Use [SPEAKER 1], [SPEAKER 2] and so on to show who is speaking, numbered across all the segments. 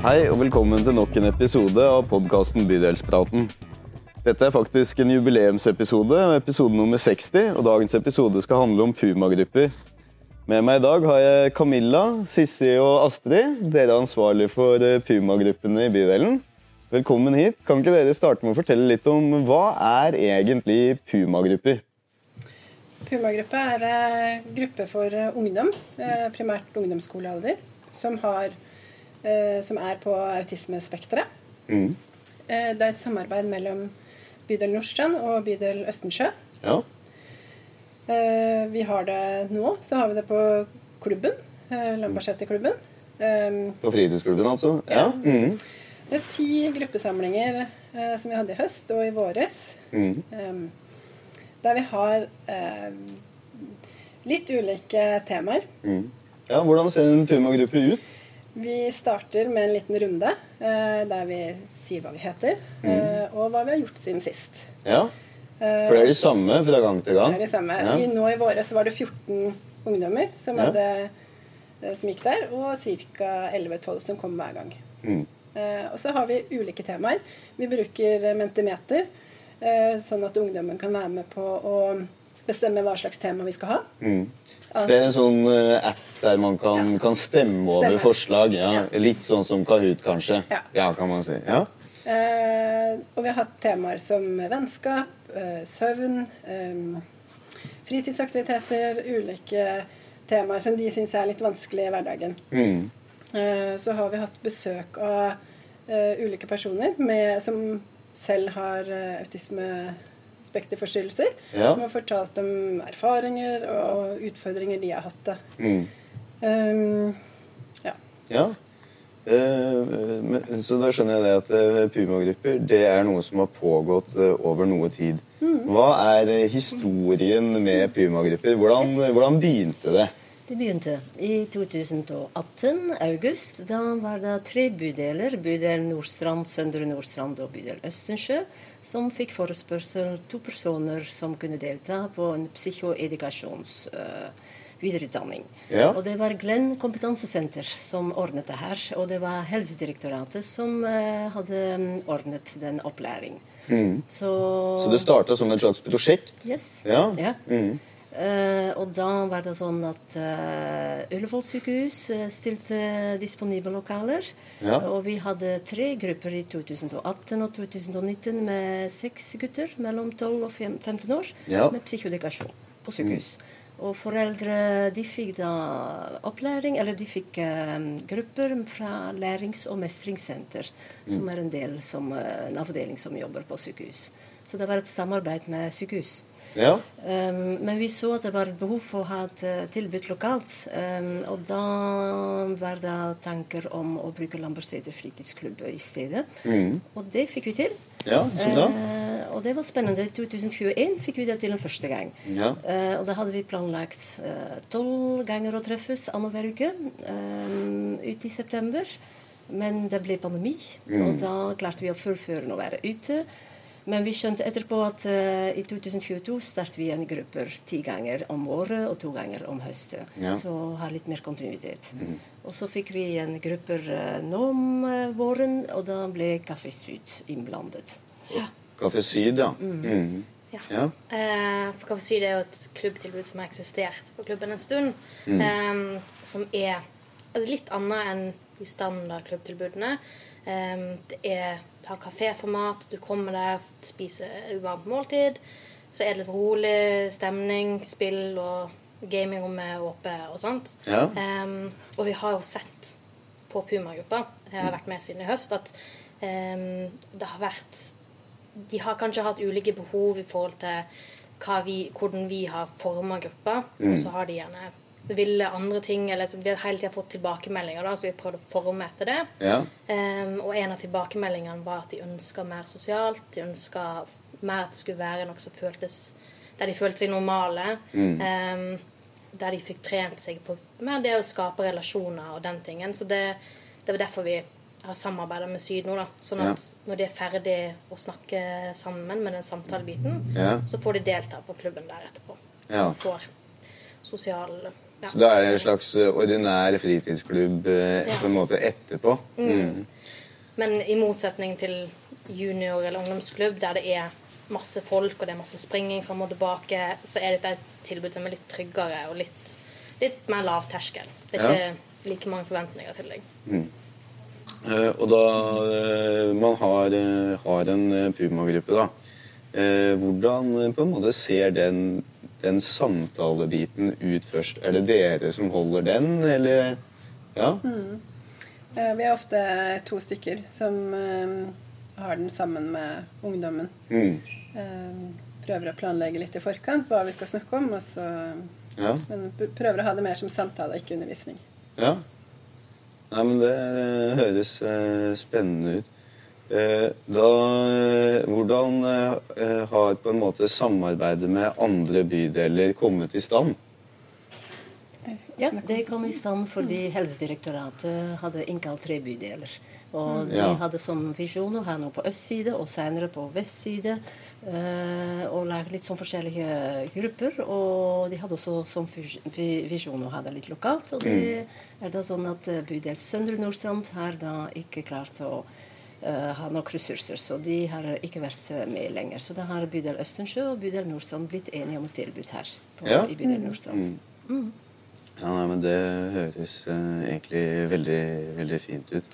[SPEAKER 1] Hei og velkommen til nok en episode av podkasten Bydelspraten. Dette er faktisk en jubileumsepisode, episode nummer 60, og dagens episode skal handle om Puma-grupper. Med meg i dag har jeg Camilla, Sissi og Astrid. Dere er ansvarlig for pumagruppene Puma-gruppene i bydelen. Velkommen hit. Kan ikke dere starte med å fortelle litt om hva er egentlig Puma-grupper?
[SPEAKER 2] Puma-gruppe er en gruppe for eh, ungdom, eh, primært ungdomsskolealder, som, har, eh, som er på autismespekteret.
[SPEAKER 1] Mm.
[SPEAKER 2] Eh, Det er et samarbeid mellom bydel Nordstrand og bydel Østensjø.
[SPEAKER 1] Ja.
[SPEAKER 2] Eh, Vi har det nå, så har vi det på klubben, eh, Lambertseter-klubben. Eh,
[SPEAKER 1] På fritidsklubben, altså? Ja. Mm.
[SPEAKER 2] Det er ti gruppesamlinger eh, som vi hadde i høst og i våres.
[SPEAKER 1] Mm.
[SPEAKER 2] eh, Der vi har eh, litt ulike temaer.
[SPEAKER 1] Mm. Ja, Hvordan ser en Puma-gruppe ut?
[SPEAKER 2] Vi starter med en liten runde eh, der vi sier hva vi heter, eh, og hva vi har gjort siden sist.
[SPEAKER 1] Ja,
[SPEAKER 2] Eh,
[SPEAKER 1] For det er de samme fra gang til gang?
[SPEAKER 2] det er de samme.
[SPEAKER 1] Ja.
[SPEAKER 2] I, nå i våre så var det 14 ungdommer som,
[SPEAKER 1] Ja.
[SPEAKER 2] hadde, eh, som gikk der, og ca. 11-12 som kom hver gang.
[SPEAKER 1] Mm.
[SPEAKER 2] Eh, og så har vi ulike temaer. Vi bruker eh, Mentimeter, eh, sånn at ungdommen kan være med på å bestemme hva slags tema vi skal ha.
[SPEAKER 1] Mm. Det er en sånn eh, app der man kan, kan stemme over
[SPEAKER 2] Stemme.
[SPEAKER 1] forslag. Ja.
[SPEAKER 2] Ja.
[SPEAKER 1] Litt sånn som Kahoot, kanskje.
[SPEAKER 2] Ja.
[SPEAKER 1] kan man si. Ja.
[SPEAKER 2] Uh, og vi har hatt temaer som vennskap, uh, søvn, um, fritidsaktiviteter, ulike temaer som de syns er litt vanskelig i hverdagen.
[SPEAKER 1] Mm.
[SPEAKER 2] Uh, så har vi hatt besøk av ulike personer med, som selv har uh, autismespekterforstyrrelser.
[SPEAKER 1] Ja.
[SPEAKER 2] Som har fortalt om erfaringer og utfordringer de har hatt.
[SPEAKER 1] Mm.
[SPEAKER 2] Um, ja.
[SPEAKER 1] Ja. Eh, men- så da skjønner jeg det at eh, Puma-grupper det er noe som har pågått eh, over noe tid.
[SPEAKER 2] Mm.
[SPEAKER 1] Hva er historien med Puma-grupper? Hvordan, hvordan begynte det?
[SPEAKER 3] Det begynte i 2018, august. Da var det tre bydeler, bydel Nordstrand, Søndre Nordstrand og bydel Østensjø, som fikk forespørsel to personer som kunne delta på en psykoedukasjons eh, videreutdanning.
[SPEAKER 1] Ja.
[SPEAKER 3] Og det var Glenn kompetansesenter som ordnet det her. Og det var Helsedirektoratet som uh, hadde mm, ordnet den opplæring.
[SPEAKER 1] Mm.
[SPEAKER 3] Så,
[SPEAKER 1] Så det starta som et slags prosjekt?
[SPEAKER 3] Yes.
[SPEAKER 1] Ja.
[SPEAKER 3] Ja.
[SPEAKER 1] Mm.
[SPEAKER 3] Eh, og da var det sånn at uh, Ullevål sykehus eh, stilte disponible lokaler.
[SPEAKER 1] Ja.
[SPEAKER 3] Og vi hadde tre grupper i 2018 og 2019 med seks gutter mellom 12 og 15 år
[SPEAKER 1] Ja. Mm.
[SPEAKER 3] med psykodikasjon på sykehus. Og foreldre de fikk da opplæring, eller de fikk eh, grupper fra lærings- og mestringssenter,
[SPEAKER 1] Mm.
[SPEAKER 3] som er en del som, en avdeling som jobber på sykehus. Så det var et samarbeid med sykehus.
[SPEAKER 1] Ja.
[SPEAKER 3] Um, men vi så at det var behov for å ha et eh, tilbud lokalt. Um, og da var det tanker om å bruke Lambertseter fritidsklubb i stedet.
[SPEAKER 1] Mm.
[SPEAKER 3] Og det fikk vi til.
[SPEAKER 1] ja?
[SPEAKER 3] Eh, og det var spennende. I 2021 fikk vi det til en første gang.
[SPEAKER 1] Ja.
[SPEAKER 3] Uh, og da hadde vi planlagt tolv ganger å treffes annenhver uke ute i september. Men det ble pandemi, og da klarte vi å fullføre å være ute. Men vi skjønte etterpå at uh, i 2022 startet vi en grupper ti ganger om året og to ganger om høsten.
[SPEAKER 1] Ja.
[SPEAKER 3] Så har litt mer kontinuitet. Og så fikk vi en grupper uh, nå om uh, våren, og da ble Kaffe Syd innblandet.
[SPEAKER 1] Kafé Syd, ja. Mm.
[SPEAKER 4] Ja.
[SPEAKER 1] ja.
[SPEAKER 4] Eh, for Kaffe Syd er jo et klubbtilbud som har eksistert på klubben en stund. Um, som er altså, litt annet enn de standard klubbtilbudene. Eh, det er det har kaféformat, du kommer der, spiser varmt måltid. Så er det litt rolig stemning, spill og gamingrommet er åpent og sånt.
[SPEAKER 1] Ja.
[SPEAKER 4] Um, og vi har jo sett på Puma-gruppa, jeg har vært med siden i høst, at um, det har vært De har kanskje hatt ulike behov i forhold til vi, hvordan vi har forma gruppa. Og så har de gjerne ville andre ting, eller så vi har hele tida fått tilbakemeldinger, da, så vi prøvde å forme etter det.
[SPEAKER 1] Ja.
[SPEAKER 4] Um, og en av tilbakemeldingene var at de ønska mer sosialt. De ønska mer at det skulle være noe som føltes Der de følte seg normale. Ehm, der de fikk trent seg på mer det å skape relasjoner og den tingen. Så det, det var derfor vi har samarbeida med Syd nå. da, Sånn at når de er ferdig å snakke sammen med den samtalebiten,
[SPEAKER 1] Ja.
[SPEAKER 4] så får de delta på klubben der etterpå.
[SPEAKER 1] Ja.
[SPEAKER 4] Og får sosial
[SPEAKER 1] Så da er det en slags eh, ordinær fritidsklubb eh,
[SPEAKER 4] Ja.
[SPEAKER 1] på en måte etterpå. Mm.
[SPEAKER 4] Men i motsetning til junior- eller ungdomsklubb, der det er masse folk og det er masse springing fram og tilbake, så er dette et tilbud som er litt tryggere og litt, litt mer lav terskel. Det er
[SPEAKER 1] Ja.
[SPEAKER 4] ikke like mange forventninger til deg.
[SPEAKER 1] Eh, og da eh, man har, eh, har en Puma-gruppe, da. eh, hvordan på en måte ser den, den samtalebiten ut først? Er det dere som holder den, eller Ja?
[SPEAKER 2] Mm. Vi er ofte to stykker som eh, har den sammen med ungdommen.
[SPEAKER 1] Mm.
[SPEAKER 2] Eh, Prøver å planlegge litt i forkant hva vi skal snakke om, så,
[SPEAKER 1] Ja.
[SPEAKER 2] men prøver å ha det mer som samtale, ikke undervisning.
[SPEAKER 1] ja. Nei, men det eh, høres eh, spennende ut. Eh, da, eh, hvordan eh, har på en måte samarbeidet med andre bydeler kommet i stand?
[SPEAKER 3] Ja, det kom i stand fordi Helsedirektoratet hadde innkalt tre bydeler. Og de
[SPEAKER 1] Ja.
[SPEAKER 3] hadde som visjon å ha noe på østside og senere på vestside. og lage litt sånn forskjellige grupper. Og de hadde også som visjon å ha det litt lokalt. Og det er da sånn at bydel Søndre Nordstrand har da ikke klart å eh, ha nok ressurser, så de har ikke vært med lenger. Så da har bydel Østensjø og bydel Nordstrand blitt enige om et tilbud her på,
[SPEAKER 1] Ja.
[SPEAKER 3] i bydel Nordstrand.
[SPEAKER 1] Ja, nei, men Det høres uh, egentlig veldig, veldig fint ut.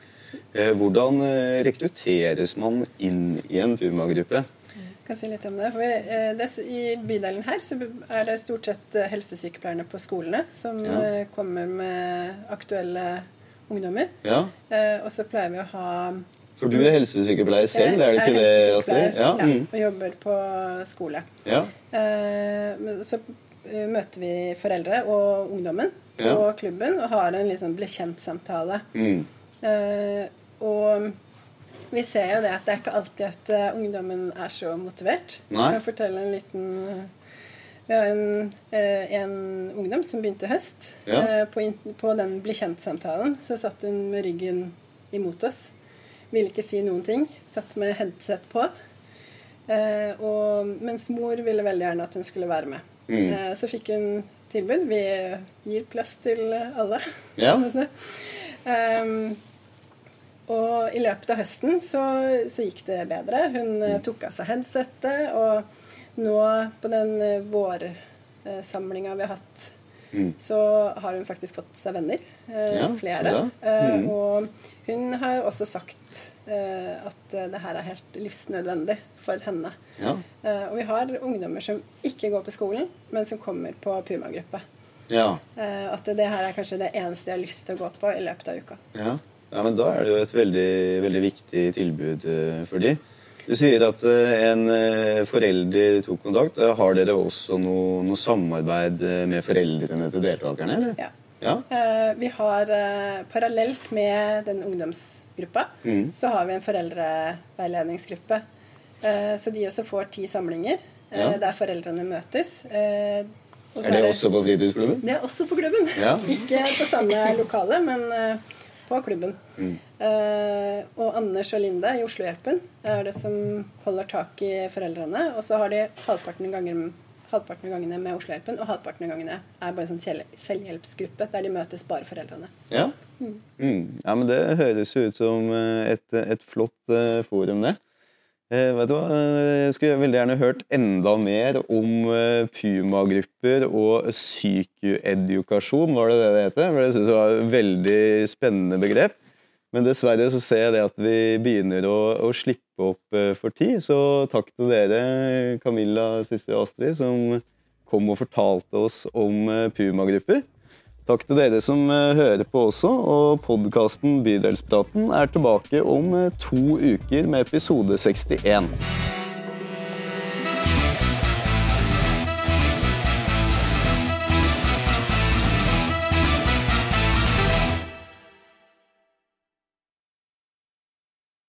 [SPEAKER 1] Uh, hvordan uh, rekrutteres man inn i en Puma-gruppe?
[SPEAKER 2] Jeg kan si litt om det. For vi, det, I bydelen her så er det stort sett helsesykepleierne på skolene som
[SPEAKER 1] Ja.
[SPEAKER 2] kommer med aktuelle ungdommer.
[SPEAKER 1] Ja,
[SPEAKER 2] Eh, og så pleier vi å ha
[SPEAKER 1] For du er helsesykepleier selv, er det ikke det, Astrid? Ja.
[SPEAKER 2] Ja,
[SPEAKER 1] mm.
[SPEAKER 2] og jobber på skole.
[SPEAKER 1] ja.
[SPEAKER 2] Eh, så eh, møter vi foreldre og ungdommen
[SPEAKER 1] Ja.
[SPEAKER 2] klubben og har en liksom bli kjent-samtale.
[SPEAKER 1] Mm.
[SPEAKER 2] Eh, og vi ser jo det at det er ikke alltid at ungdommen er så motivert.
[SPEAKER 1] Nei.
[SPEAKER 2] Jeg kan fortelle en liten Vi har en, en ungdom som begynte i høst.
[SPEAKER 1] Ja.
[SPEAKER 2] På, på den bli kjent-samtalen så satt hun med ryggen imot oss. Ville ikke si noen ting. Satt med headset på. Eh, og, mens mor ville veldig gjerne at hun skulle være med.
[SPEAKER 1] Mm.
[SPEAKER 2] Eh, så fikk hun tilbud. Vi gir plass til alle.
[SPEAKER 1] Ja.
[SPEAKER 2] Um, og i løpet av høsten så, så gikk det bedre. Hun mm. tok av seg headsetet, og nå på den uh, vårsamlinga vi har hatt,
[SPEAKER 1] Mm.
[SPEAKER 2] så har hun faktisk fått seg venner. eh,
[SPEAKER 1] Ja,
[SPEAKER 2] flere. Eh,
[SPEAKER 1] Mm.
[SPEAKER 2] og hun har også sagt eh, at det her er helt livsnødvendig for henne.
[SPEAKER 1] Ja.
[SPEAKER 2] Eh, og vi har ungdommer som ikke går på skolen, men som kommer på Puma-gruppe.
[SPEAKER 1] Ja.
[SPEAKER 2] Eh, at det her er kanskje det eneste jeg har lyst til å gå på i løpet av uka.
[SPEAKER 1] ja. Ja, men Da er det jo et veldig, veldig viktig tilbud for de. Du sier at eh, en eh, forelder tok kontakt. Eh, Har dere også noe, noe samarbeid med foreldrene til deltakerne? eller?
[SPEAKER 2] Ja.
[SPEAKER 1] Ja.
[SPEAKER 2] Vi har parallelt med den ungdomsgruppa,
[SPEAKER 1] Mm.
[SPEAKER 2] så har vi en foreldreveiledningsgruppe. Så de også får ti samlinger
[SPEAKER 1] Ja.
[SPEAKER 2] der foreldrene møtes. Og så
[SPEAKER 1] Er det også på fritidsklubben?
[SPEAKER 2] Det er også på klubben.
[SPEAKER 1] Ja.
[SPEAKER 2] Ikke på samme lokale, men på klubben.
[SPEAKER 1] Mm.
[SPEAKER 2] Eh, og Anders og Linda i Oslohjelpen er det som holder tak i foreldrene. Og så har de halvparten av, ganger, halvparten gangene med Oslohjelpen, og halvparten av gangene er bare sånn selvhjelpsgruppe der de møtes bare foreldrene.
[SPEAKER 1] Ja. Mm. ja, men det høres ut som eh, et, et flott eh, forum, det. Eh, vet du hva? Eh, Jeg skulle veldig gjerne hørt enda mer om eh, Puma-grupper og psykoedukasjon, var det det det heter? For det synes jeg var et veldig spennende begrep. Men dessverre så ser jeg det at vi begynner å, å slippe opp eh, for tid. Så takk til dere, Camilla, Sissel og Astrid, som kom og fortalte oss om eh, Puma-grupper. Takk til dere som eh, hører på også, og podkasten Bydelspraten er tilbake om eh, to uker med episode 61.